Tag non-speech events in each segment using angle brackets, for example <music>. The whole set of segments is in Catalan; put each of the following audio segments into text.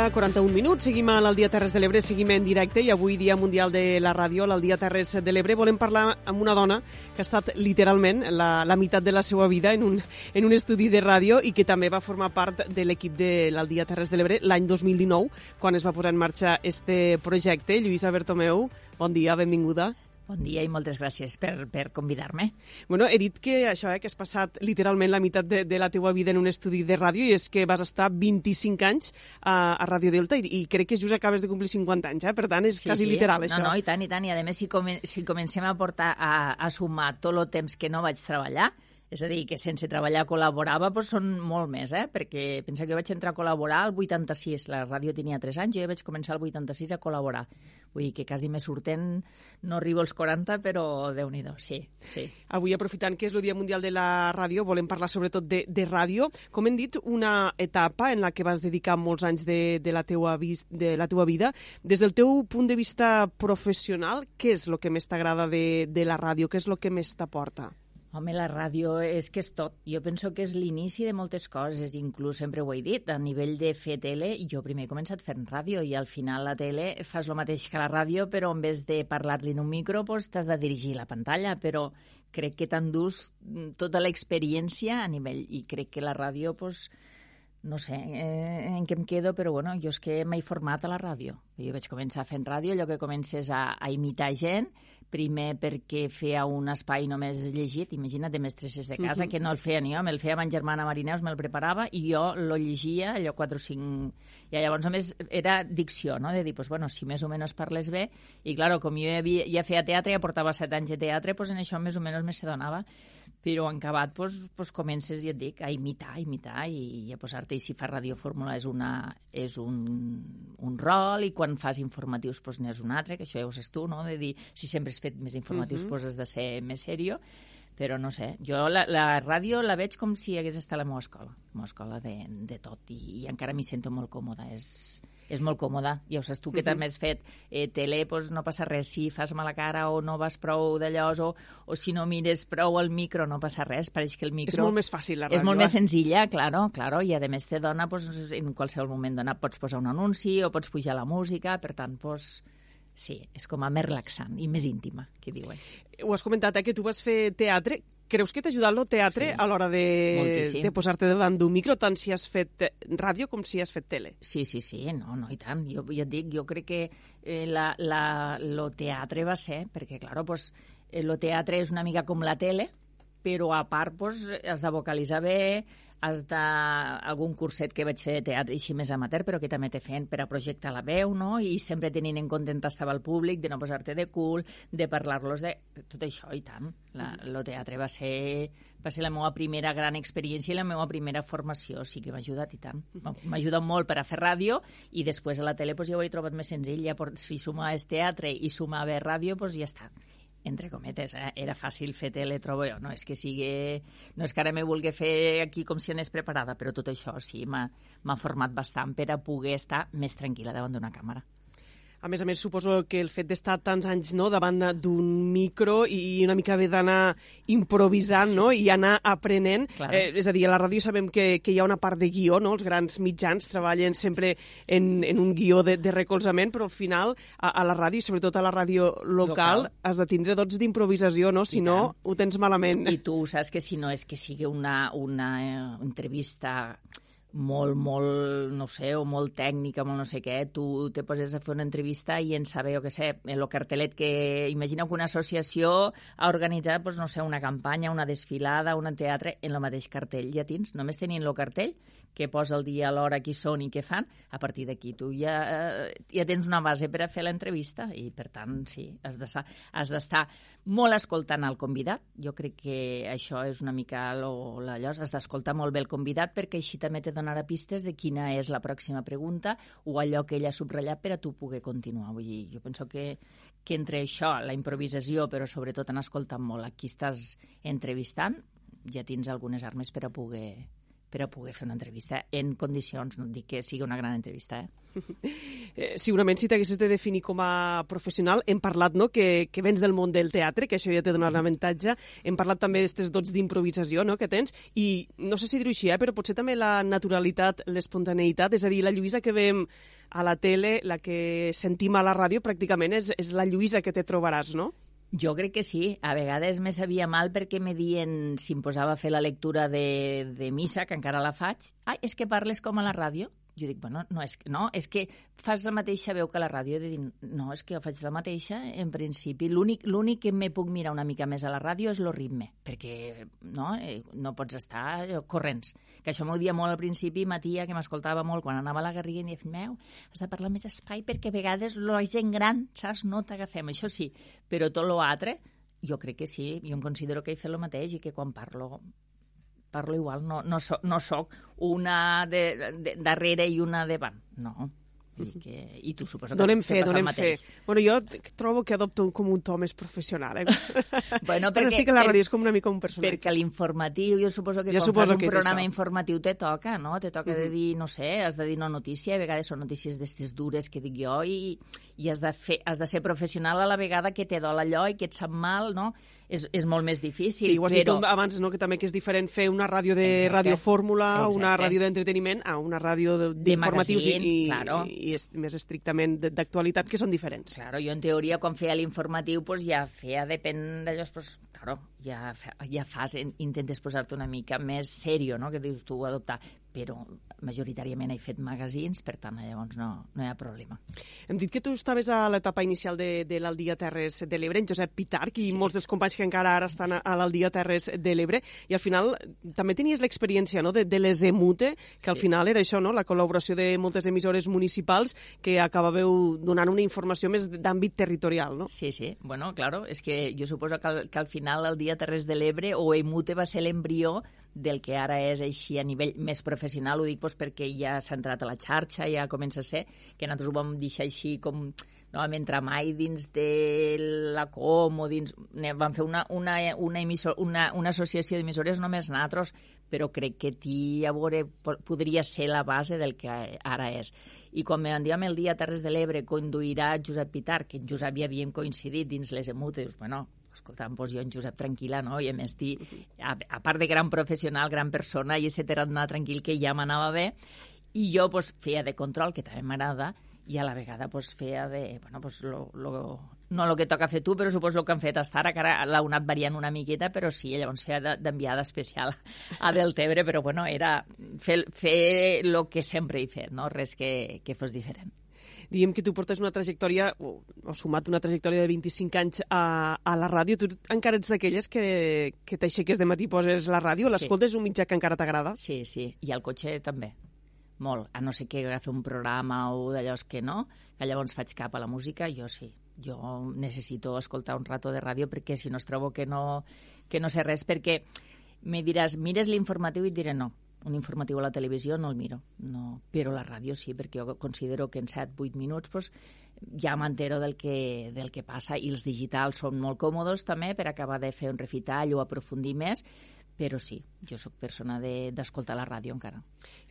del migdia, 41 minuts. Seguim al Dia Terres de l'Ebre, seguim en directe i avui Dia Mundial de la Ràdio, al Dia Terres de l'Ebre, volem parlar amb una dona que ha estat literalment la, la meitat de la seva vida en un, en un estudi de ràdio i que també va formar part de l'equip de l'Aldia Terres de l'Ebre l'any 2019, quan es va posar en marxa este projecte. Lluïsa Bertomeu, bon dia, benvinguda. Bon dia i moltes gràcies per, per convidar-me. Bueno, he dit que això, eh, que has passat literalment la meitat de, de la teua vida en un estudi de ràdio i és que vas estar 25 anys a, a Ràdio Delta i, i crec que just acabes de complir 50 anys, eh? per tant és sí, quasi sí. literal no, això. No, i tant, i tant. I a més, si, comen si comencem a portar a, a sumar tot el temps que no vaig treballar, és a dir, que sense treballar col·laborava, doncs són molt més, eh? perquè pensa que jo vaig entrar a col·laborar al 86, la ràdio tenia 3 anys, jo vaig començar al 86 a col·laborar. Vull dir que quasi me surten, no arribo als 40, però déu nhi sí, sí. Avui, aprofitant que és el Dia Mundial de la Ràdio, volem parlar sobretot de, de ràdio. Com hem dit, una etapa en la que vas dedicar molts anys de, de, la teua, de la teua vida. Des del teu punt de vista professional, què és el que més t'agrada de, de la ràdio? Què és el que més t'aporta? Home, la ràdio és que és tot. Jo penso que és l'inici de moltes coses, inclús sempre ho he dit, a nivell de fer tele, jo primer he començat fent ràdio i al final la tele fas el mateix que la ràdio, però en vez de parlar-li en un micro, pues, t'has de dirigir la pantalla, però crec que t'endús tota l'experiència a nivell, i crec que la ràdio, pues, no sé eh, en què em quedo, però bueno, jo és que m'he format a la ràdio. Jo vaig començar fent ràdio, allò que comences a, a imitar gent, primer perquè feia un espai només llegit, imagina't, de mestresses de casa, uh -huh. que no el feia ni jo, me'l feia ma germana Marineus, me'l preparava i jo lo llegia, allò 4 o 5... I llavors només era dicció, no?, de dir, pues, bueno, si més o menys parles bé, i claro, com jo ja, havia, ja feia teatre, ja portava 7 anys de teatre, pues en això més o menys me se donava però en acabat pues, pues comences, ja et dic, a imitar, a imitar i, i a posar-te, i si fas radiofórmula és, una, és un, un rol, i quan fas informatius pues, n'és un altre, que això ja ho saps tu, no?, de dir, si sempre has fet més informatius, uh -huh. pues has de ser més serio, però no sé, jo la, la ràdio la veig com si hagués estat a la meva escola, la meva escola de, de tot, i, i encara m'hi sento molt còmoda, és, és molt còmode. Ja ho saps tu, que -huh. també has fet eh, tele, doncs no passa res. Si fas mala cara o no vas prou d'allò, o, o si no mires prou al micro, no passa res. Pareix que el micro... És molt més fàcil, la ràdio. És molt més senzilla, claro, claro, i a més te dona, doncs, en qualsevol moment dona, pots posar un anunci o pots pujar la música, per tant, doncs, sí, és com a més relaxant i més íntima, que diuen. Ho has comentat, eh, que tu vas fer teatre. Creus que t'ha ajudat el teatre sí. a l'hora de, de posar-te davant d'un micro, tant si has fet ràdio com si has fet tele? Sí, sí, sí, no, no, i tant. Jo ja et dic, jo crec que eh, la, la, lo teatre va ser, perquè, clar, pues, el teatre és una mica com la tele, però a part pues, has de vocalitzar bé, has de... algun curset que vaig fer de teatre així més amateur, però que també t'he fent per a projectar la veu, no? I sempre tenint en compte on estava el públic, de no posar-te de cul, de parlar-los de... Tot això, i tant. La, el teatre va ser, va ser la meva primera gran experiència i la meva primera formació, sí que m'ha ajudat i tant. M'ha ajudat molt per a fer ràdio i després a la tele pues, ja ho he trobat més senzill. Ja, si sumaves teatre i sumava ràdio, pues, ja està entre cometes, eh? era fàcil fer tele, trobo jo. No és que sigui... No és que ara me vulgui fer aquí com si anés preparada, però tot això sí, m'ha format bastant per a poder estar més tranquil·la davant d'una càmera. A més a més, suposo que el fet d'estar tants anys no, davant d'un micro i una mica haver d'anar improvisant sí. no, i anar aprenent. Claro. Eh, és a dir, a la ràdio sabem que, que hi ha una part de guió, no? els grans mitjans treballen sempre en, en un guió de, de recolzament, però al final a, a la ràdio, i sobretot a la ràdio local, local. has de tindre dots d'improvisació, no? si no ho tens malament. I tu saps que si no és que sigui una, una eh, entrevista molt, molt, no sé, o molt tècnica, molt no sé què, tu te poses a fer una entrevista i en saber, jo què sé, el cartelet que... Imagina que una associació ha organitzat, doncs, no sé, una campanya, una desfilada, un teatre, en el mateix cartell. Ja tens, només tenint el cartell, que posa el dia, l'hora, qui són i què fan, a partir d'aquí tu ja, eh, ja tens una base per a fer l'entrevista i, per tant, sí, has d'estar molt escoltant el convidat. Jo crec que això és una mica allò, has d'escoltar molt bé el convidat perquè així també te donarà pistes de quina és la pròxima pregunta o allò que ell ha subratllat per a tu poder continuar. Vull dir, jo penso que, que entre això, la improvisació, però sobretot en escoltar molt a qui estàs entrevistant, ja tens algunes armes per a poder per a poder fer una entrevista en condicions, no dic que sigui una gran entrevista, eh? eh segurament si t'haguessis de definir com a professional, hem parlat no, que, que vens del món del teatre, que això ja t'ha donat l'avantatge, hem parlat també d'aquests dots d'improvisació no, que tens, i no sé si dir-ho així, eh, però potser també la naturalitat, l'espontaneïtat, és a dir, la Lluïsa que veiem a la tele, la que sentim a la ràdio, pràcticament és, és la Lluïsa que te trobaràs, no? Jo crec que sí. A vegades me sabia mal perquè me dien, si em posava a fer la lectura de, de missa, que encara la faig, ai, és que parles com a la ràdio jo dic, bueno, no, és, no, és que fas la mateixa veu que la ràdio, de dir, no, és que jo faig la mateixa, en principi. L'únic que me puc mirar una mica més a la ràdio és el ritme, perquè no, eh, no pots estar corrents. Que això m'ho dia molt al principi, Matia, que m'escoltava molt quan anava a la Garriga, i deia, meu, has de parlar més espai perquè a vegades la gent gran, saps, no t'agafem. Això sí, però tot l'altre, jo crec que sí, jo em considero que he fet el mateix i que quan parlo parlo igual, no, no, so, no soc una de, de, darrere i una davant, no. I, que, i tu suposo que, donem fe, que donem fe. Bueno, jo trobo que adopto com un to més professional, eh? <laughs> bueno, perquè, Però estic a la ràdio, és com una mica un personatge. Perquè l'informatiu, jo suposo que jo quan suposo fas un programa informatiu te toca, no? Te toca uh -huh. de dir, no sé, has de dir una notícia, a vegades són notícies d'estes dures que dic jo, i, i has, de fer, has de ser professional a la vegada que te dol allò i que et sap mal, no? És, és molt més difícil. Sí, ho has però... dit abans, no? que també que és diferent fer una ràdio de Exacte. radiofórmula, Exacte. una ràdio d'entreteniment, a una ràdio d'informatius i, i, claro. i, i més estrictament d'actualitat, que són diferents. Claro, jo en teoria quan feia l'informatiu pues, ja feia, depèn d'allò, pues, claro, ja, ja fas, intentes posar-te una mica més serio, no? que dius tu adoptar, però majoritàriament he fet magazins, per tant, llavors no, no hi ha problema. Hem dit que tu estaves a l'etapa inicial de, de l'Aldia Terres de l'Ebre, en Josep Pitarc, i sí. molts dels companys que encara ara estan a, a l'Aldia Terres de l'Ebre, i al final també tenies l'experiència no? de, de les EMUTE, que al sí. final era això, no? la col·laboració de moltes emissores municipals que acabàveu donant una informació més d'àmbit territorial, no? Sí, sí. Bueno, claro, és que jo suposo que al, que al final el dia Terres de l'Ebre o EMUTE va ser l'embrió del que ara és així a nivell més professional, ho dic doncs, perquè ja s'ha entrat a la xarxa, ja comença a ser, que nosaltres ho vam deixar així com no, mentre mai dins de la Com o dins... Vam fer una, una, una, emissor, una, una associació d'emissores només nosaltres, però crec que ti a veure podria ser la base del que ara és. I quan me diem el dia Terres de l'Ebre conduirà Josep Pitar, que en Josep ja havíem coincidit dins les emutes, bueno, escolta, em poso jo en Josep tranquil·la, no? I a més, dir, a, a part de gran professional, gran persona, i ese anar tranquil que ja m'anava bé, i jo pues, feia de control, que també m'agrada, i a la vegada pues, feia de... Bueno, pues, lo, lo, no el que toca fer tu, però suposo el que han fet hasta ara, que ara l'ha anat variant una miqueta, però sí, llavors feia d'enviada especial a Deltebre, però bueno, era fer, fer el que sempre he fet, no? res que, que fos diferent diguem que tu portes una trajectòria, o, o sumat una trajectòria de 25 anys a, a la ràdio, tu encara ets d'aquelles que, que t'aixeques de matí i poses la ràdio, l'escoltes sí. un mitjà que encara t'agrada? Sí, sí, i al cotxe també molt, a no ser que agafi un programa o d'allò que no, que llavors faig cap a la música, jo sí. Jo necessito escoltar un rato de ràdio perquè si no es trobo que no, que no sé res, perquè me diràs, mires l'informatiu i et diré no, un informatiu a la televisió no el miro, no. però la ràdio sí, perquè jo considero que en 7-8 minuts pues, ja m'entero del, que, del que passa i els digitals són molt còmodes també per acabar de fer un refitall o aprofundir més, però sí, jo sóc persona d'escoltar de, la ràdio encara.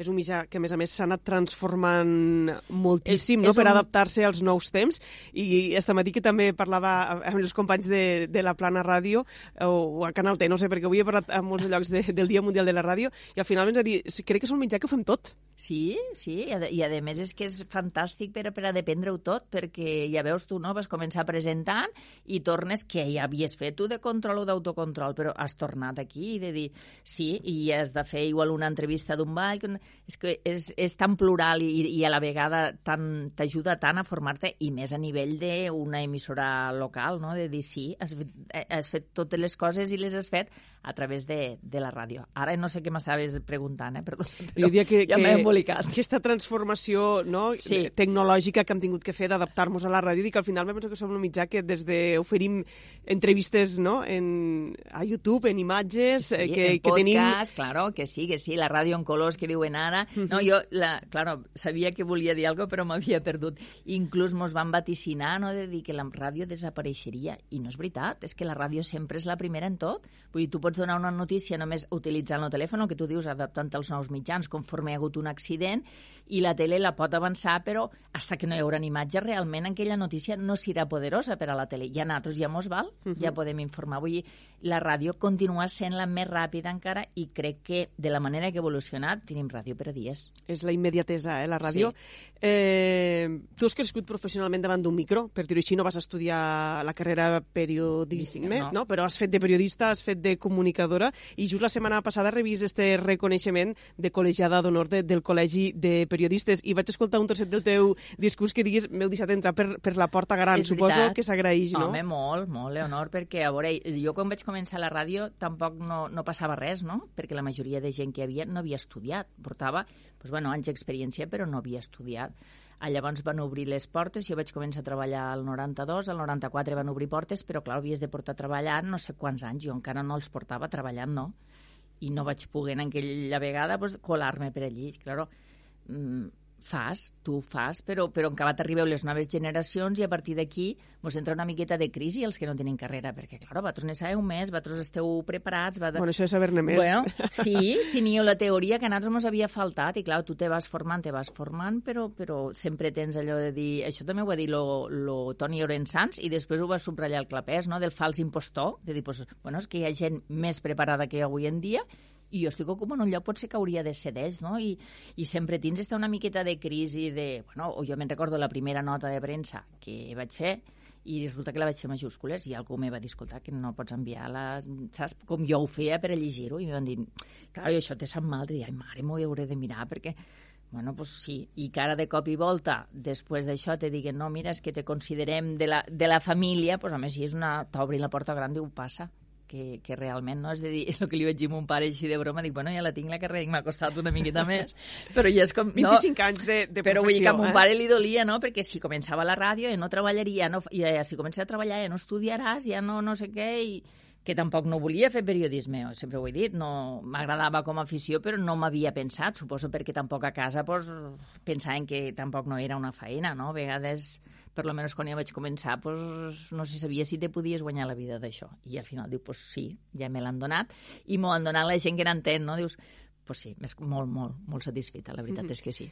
És un mitjà que, a més a més, s'ha anat transformant moltíssim és, no? és per un... adaptar-se als nous temps i esta matí que també parlava amb els companys de, de la Plana Ràdio o, o a Canal T, no sé, perquè avui he parlat a molts llocs de, del Dia Mundial de la Ràdio i al final ens ha dit, crec que és un mitjà que ho fem tot. Sí, sí, i a, i a més és que és fantàstic per, per a dependre-ho tot, perquè ja veus tu, no?, vas començar presentant i tornes que ja havies fet tu de control o d'autocontrol, però has tornat aquí i de dir, sí, i has de fer igual una entrevista d'un ball, és que és, és tan plural i, i a la vegada t'ajuda tant a formar-te, i més a nivell d'una emissora local, no?, de dir, sí, has, has fet totes les coses i les has fet a través de, de la ràdio. Ara no sé què m'estaves preguntant, eh? Perdó, jo diria que, ja m'he embolicat. Aquesta transformació no, sí. tecnològica que hem tingut que fer d'adaptar-nos a la ràdio, dic que al final penso que som un mitjà que des de oferim entrevistes no, en, a YouTube, en imatges, sí, eh, que, en que tenim tenim... cas, claro, que sí, que sí, la ràdio en colors que diuen ara. Uh -huh. No, jo, la, claro, sabia que volia dir alguna però m'havia perdut. Inclús mos van vaticinar, no?, de dir que la ràdio desapareixeria. I no és veritat, és que la ràdio sempre és la primera en tot. Vull dir, tu pots donar una notícia només utilitzant el telèfon, que tu dius, adaptant als nous mitjans, conforme hi ha hagut un accident, i la tele la pot avançar, però hasta que no hi haurà imatge, realment aquella notícia no serà poderosa per a la tele. Ja nosaltres ja mos val, uh -huh. ja podem informar. Vull dir, la ràdio continua sent la més ràpida encara i crec que de la manera que ha evolucionat tenim ràdio per a dies. És la immediatesa, eh, la ràdio. Sí. Eh, tu has crescut professionalment davant d'un micro, per dir-ho així, no vas estudiar la carrera periodística, no. no. però has fet de periodista, has fet de comunicadora, i just la setmana passada revís este reconeixement de col·legiada d'honor de, del Col·legi de Periodistes, i vaig escoltar un trosset del teu discurs que diguis m'heu deixat entrar per, per la porta gran. És Suposo veritat. que s'agraeix, no? Home, molt, molt, Leonor, perquè, a veure, jo quan vaig començar la ràdio tampoc no, no passava res, no? Perquè la majoria de gent que havia no havia estudiat. Portava, doncs, bueno, anys d'experiència, però no havia estudiat. Ah, llavors van obrir les portes, jo vaig començar a treballar al 92, al 94 van obrir portes, però clar, havies de portar treballant no sé quants anys, jo encara no els portava treballant, no? I no vaig poder en aquella vegada pues, colar-me per allí. Claro, mm, fas, tu fas, però, però encara t'arribeu les noves generacions i a partir d'aquí ens entra una miqueta de crisi els que no tenen carrera, perquè, clar, vosaltres ne sabeu més, vosaltres esteu preparats... Vosaltres... Bueno, això de saber-ne més. Bueno, sí, <laughs> teníeu la teoria que a nosaltres ens havia faltat i, clar, tu te vas formant, te vas formant, però, però sempre tens allò de dir... Això també ho va dir lo, lo Toni Orensans i després ho va subratllar el Clapés, no?, del fals impostor, de dir, pues, bueno, és que hi ha gent més preparada que avui en dia i jo estic en un lloc potser que hauria de ser d'ells, no? I, I sempre tens està una miqueta de crisi de... Bueno, o jo me'n recordo la primera nota de premsa que vaig fer i resulta que la vaig fer majúscules i algú me va dir, escolta, que no pots enviar la... Saps? Com jo ho feia per a llegir-ho i em van dir, clar, això te sap mal, de dir, ai, mare, m'ho hauré de mirar perquè Bueno, pues sí, i que ara de cop i volta, després d'això, te diguen, no, mira, és que te considerem de la, de la família, doncs a més, si és una... t'obri la porta gran, diu, passa que, que realment no és de dir <laughs> el que li vaig dir a mon pare així de broma, dic, bueno, ja la tinc la carrera i m'ha costat una miqueta més, <laughs> però ja és com... No, 25 anys de, de però vull dir que a mon eh? pare li dolia, no?, perquè si començava la ràdio ja no treballaria, no, i ja, si comença a treballar ja no estudiaràs, ja no no sé què, i que tampoc no volia fer periodisme, sempre ho he dit, no m'agradava com a afició, però no m'havia pensat, suposo perquè tampoc a casa pues, pensaven que tampoc no era una feina, no? A vegades, per lo menos quan jo vaig començar, pues, no se sabia si te podies guanyar la vida d'això. I al final diu, pues sí, ja me l'han donat, i m'ho han donat la gent que n'entén, no? Dius, pues sí, més, molt, molt, molt satisfeta, la veritat mm -hmm. és que sí.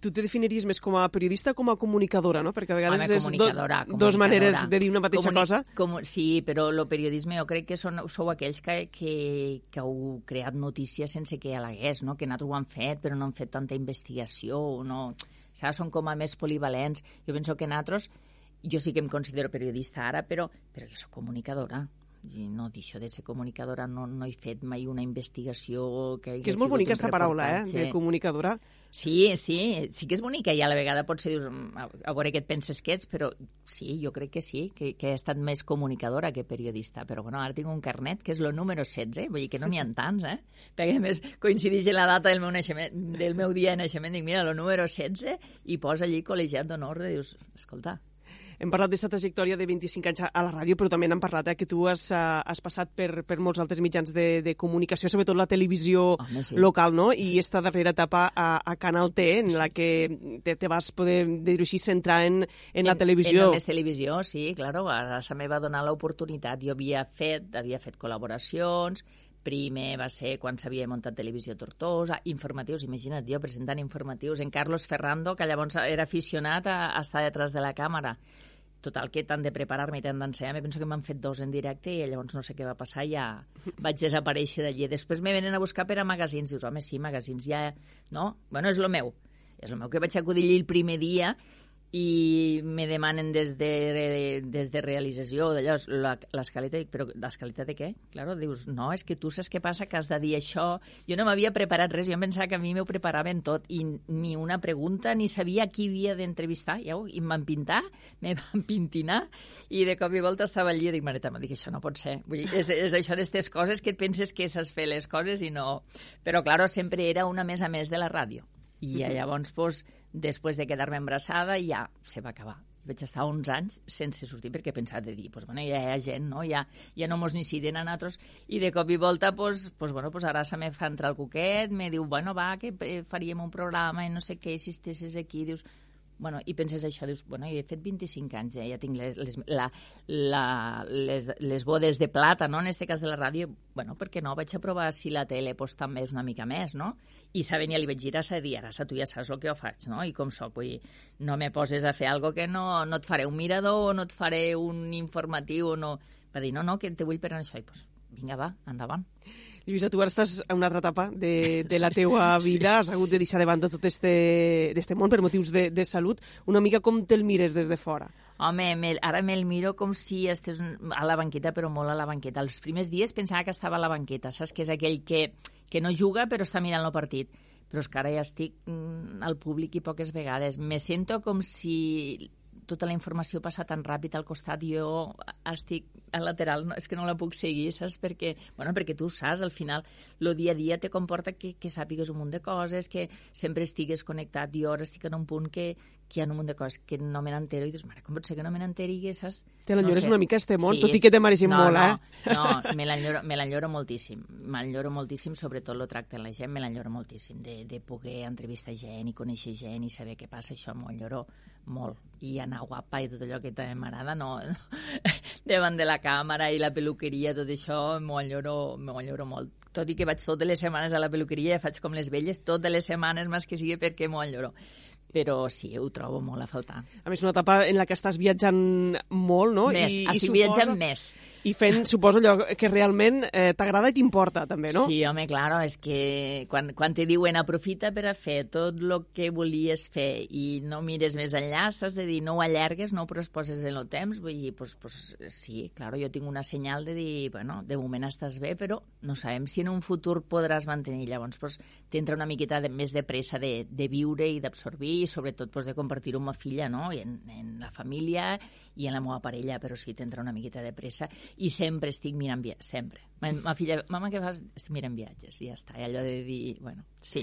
Tu te definiries més com a periodista o com a comunicadora, no? Perquè a vegades Home, és comunicadora, do, dos maneres de dir una mateixa Comuni cosa. Com, sí, però el periodisme jo crec que són, sou aquells que, que, que heu creat notícies sense que halagués, no? que nosaltres ho han fet, però no han fet tanta investigació, no... Saps? Són com a més polivalents. Jo penso que nosaltres, jo sí que em considero periodista ara, però, però jo sóc comunicadora i no deixo de ser comunicadora, no, no he fet mai una investigació que... Que és molt bonica aquesta paraula, eh, de comunicadora. Sí, sí, sí que és bonica i a la vegada potser dius, "Mm, a, veure què et penses que ets, però sí, jo crec que sí, que, que he estat més comunicadora que periodista, però bueno, ara tinc un carnet que és el número 16, vull dir que no n'hi ha tants, eh? <laughs> Perquè a més coincideix en la data del meu naixement, del meu dia de naixement, dic, mira, el número 16, i posa allí col·legiat d'honor, dius, escolta, hem parlat d'aquesta trajectòria de 25 anys a la ràdio, però també n'hem parlat, eh, que tu has, uh, has passat per, per molts altres mitjans de, de comunicació, sobretot la televisió Home, sí. local, no? I esta darrera etapa a, a Canal T, en la que te, te vas poder, dir així, centrar en, en, la televisió. En només televisió, sí, claro, ara se me va donar l'oportunitat. Jo havia fet, havia fet col·laboracions, primer va ser quan s'havia muntat Televisió Tortosa, informatius, imagina't jo presentant informatius, en Carlos Ferrando, que llavors era aficionat a, a estar detrás de la càmera. Total, que tant de preparar-me i tant d'ensenyar, penso que m'han fet dos en directe i llavors no sé què va passar, ja vaig desaparèixer d'allí. Després me venen a buscar per a magazins, dius, home, sí, magazins ja... No? Bueno, és el meu. És el meu que vaig acudir allí el primer dia i me demanen des de, des de realització d'allò, l'escaleta, dic, però l'escaleta de què? Claro, dius, no, és que tu saps què passa, que has de dir això. Jo no m'havia preparat res, jo em pensava que a mi m'ho preparaven tot, i ni una pregunta, ni sabia qui havia d'entrevistar, ja, i em van pintar, me van <laughs> pintinar, i de cop i volta estava allí, i dic, mareta, dic, això no pot ser. Vull dir, és, és això d'aquestes coses que et penses que saps fer les coses i no... Però, claro, sempre era una més a més de la ràdio. I llavors, pues, després de quedar-me embarassada, ja se va acabar. vaig estar 11 anys sense sortir perquè pensat de dir, pues, bueno, ja hi ha gent, no? ja, ja no mos necessiten a nosaltres, i de cop i volta, pues, pues, bueno, pues ara se me fa entrar el cuquet, me diu, bueno, va, que eh, faríem un programa i no sé què, si estessis aquí, dius, bueno, i penses això, dius, bueno, he fet 25 anys, eh? ja tinc les, les, la, la, les, les bodes de plata, no?, en aquest cas de la ràdio, bueno, perquè no, vaig a provar si la tele pues, també és una mica més, no? I saben, ja li vaig dir, ara dir, ara tu ja saps el que jo faig, no?, i com sóc, vull dir, no me poses a fer algo que no, no et faré un mirador, o no et faré un informatiu, o no... Va dir, no, no, que te vull per això, i pues, vinga, va, endavant. Lluïsa, tu ara estàs en una altra etapa de, <laughs> de la teua vida, has hagut de deixar de banda tot este, este món per motius de, de salut. Una mica com te'l mires des de fora? Home, me, ara me'l miro com si estés a la banqueta, però molt a la banqueta. Els primers dies pensava que estava a la banqueta, saps? Que és aquell que, que no juga però està mirant el partit però és que ara ja estic mm, al públic i poques vegades. Me sento com si tota la informació passa tan ràpid al costat, jo estic al lateral, no, és que no la puc seguir, saps? Perquè, bueno, perquè tu saps, al final, el dia a dia te comporta que, que sàpigues un munt de coses, que sempre estigues connectat. Jo ara estic en un punt que, que hi ha un munt de coses que no me n'entero i dius, mare, com pot ser que no me n'enteri, saps? Te l'enyores no sé. una mica este món, sí, tot i que te mereixin no, molt, no, eh? No, <laughs> me l'enyoro moltíssim. M'enyoro moltíssim, sobretot el tracte la gent, me l'enyoro moltíssim, de, de poder entrevistar gent i conèixer gent i saber què passa, això m'ho enyoro molt. I anar guapa i tot allò que també m'agrada, no, no, <laughs> davant de la càmera i la peluqueria, tot això m'ho enyoro, enyoro molt. Tot i que vaig totes les setmanes a la peluqueria, faig com les velles, totes les setmanes, més que sigui perquè m'ho enyoro però sí, ho trobo molt a faltar. A més, una etapa en la que estàs viatjant molt, no? Més, I, estic i suposo... viatjant més i fent, suposo, allò que realment eh, t'agrada i t'importa, també, no? Sí, home, claro, és que quan, quan te diuen aprofita per a fer tot el que volies fer i no mires més enllà, saps de dir no ho allargues, no ho poses en el temps, vull dir, pues, pues, sí, claro, jo tinc una senyal de dir, bueno, de moment estàs bé, però no sabem si en un futur podràs mantenir. Llavors, pues, t'entra una miqueta de, més de pressa de, de viure i d'absorbir i sobretot pues, de compartir-ho amb ma filla, no? I en, en la família i en la meva parella, però sí, t'entra una miqueta de pressa i sempre estic mirant viatges, sempre. Ma, ma filla, mama, què fas? Estic mirant viatges, i ja està. I allò de dir, bueno, sí.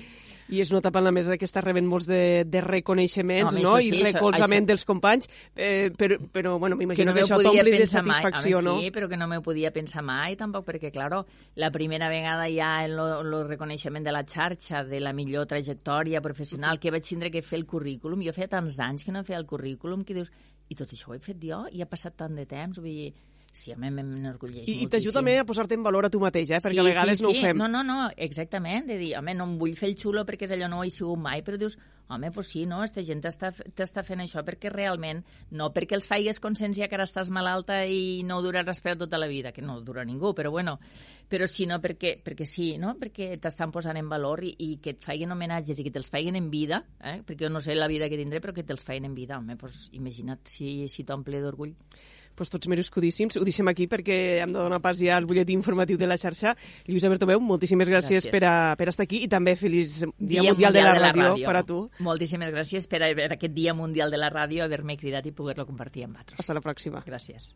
I és una etapa en la mesa que està rebent molts de, de reconeixements, no? Sí, I recolzament això, dels companys, eh, però, però bueno, m'imagino que, que això t'ompli de satisfacció, Home, no? Sí, però que no m'ho podia pensar mai, tampoc, perquè, claro, la primera vegada ja en el reconeixement de la xarxa, de la millor trajectòria professional, que vaig tindre que fer el currículum, jo feia tants anys que no feia el currículum, que dius, i tot això ho he fet jo, i ha passat tant de temps, vull dir, Sí, a mi m'enorgulleix I, I t'ajuda també a posar-te en valor a tu mateix, eh? perquè sí, a vegades sí, no ho fem. No, no, no, exactament, de dir, home, no em vull fer el xulo perquè és allò no ho he sigut mai, però dius, home, pues sí, no, aquesta gent t'està fent això perquè realment, no perquè els faigues consciència que ara estàs malalta i no duraràs per tota la vida, que no dura ningú, però bueno, però sí, no, perquè, perquè sí, no? perquè t'estan posant en valor i, i que et faiguen homenatges i que te'ls faiguen en vida, eh? perquè jo no sé la vida que tindré, però que te'ls faiguen en vida, home, pues imagina't si, si t'omple d'orgull pues, tots merescudíssims. Ho deixem aquí perquè hem de donar pas ja al butlletí informatiu de la xarxa. Lluïsa Bertomeu, moltíssimes gràcies, gràcies. Per, a, per estar aquí i també feliç Dia, dia Mundial, de, la, de la Ràdio, ràdio per a tu. Moltíssimes gràcies per, per aquest Dia Mundial de la Ràdio, haver-me cridat i poder-lo compartir amb vosaltres. Hasta la pròxima. Gràcies.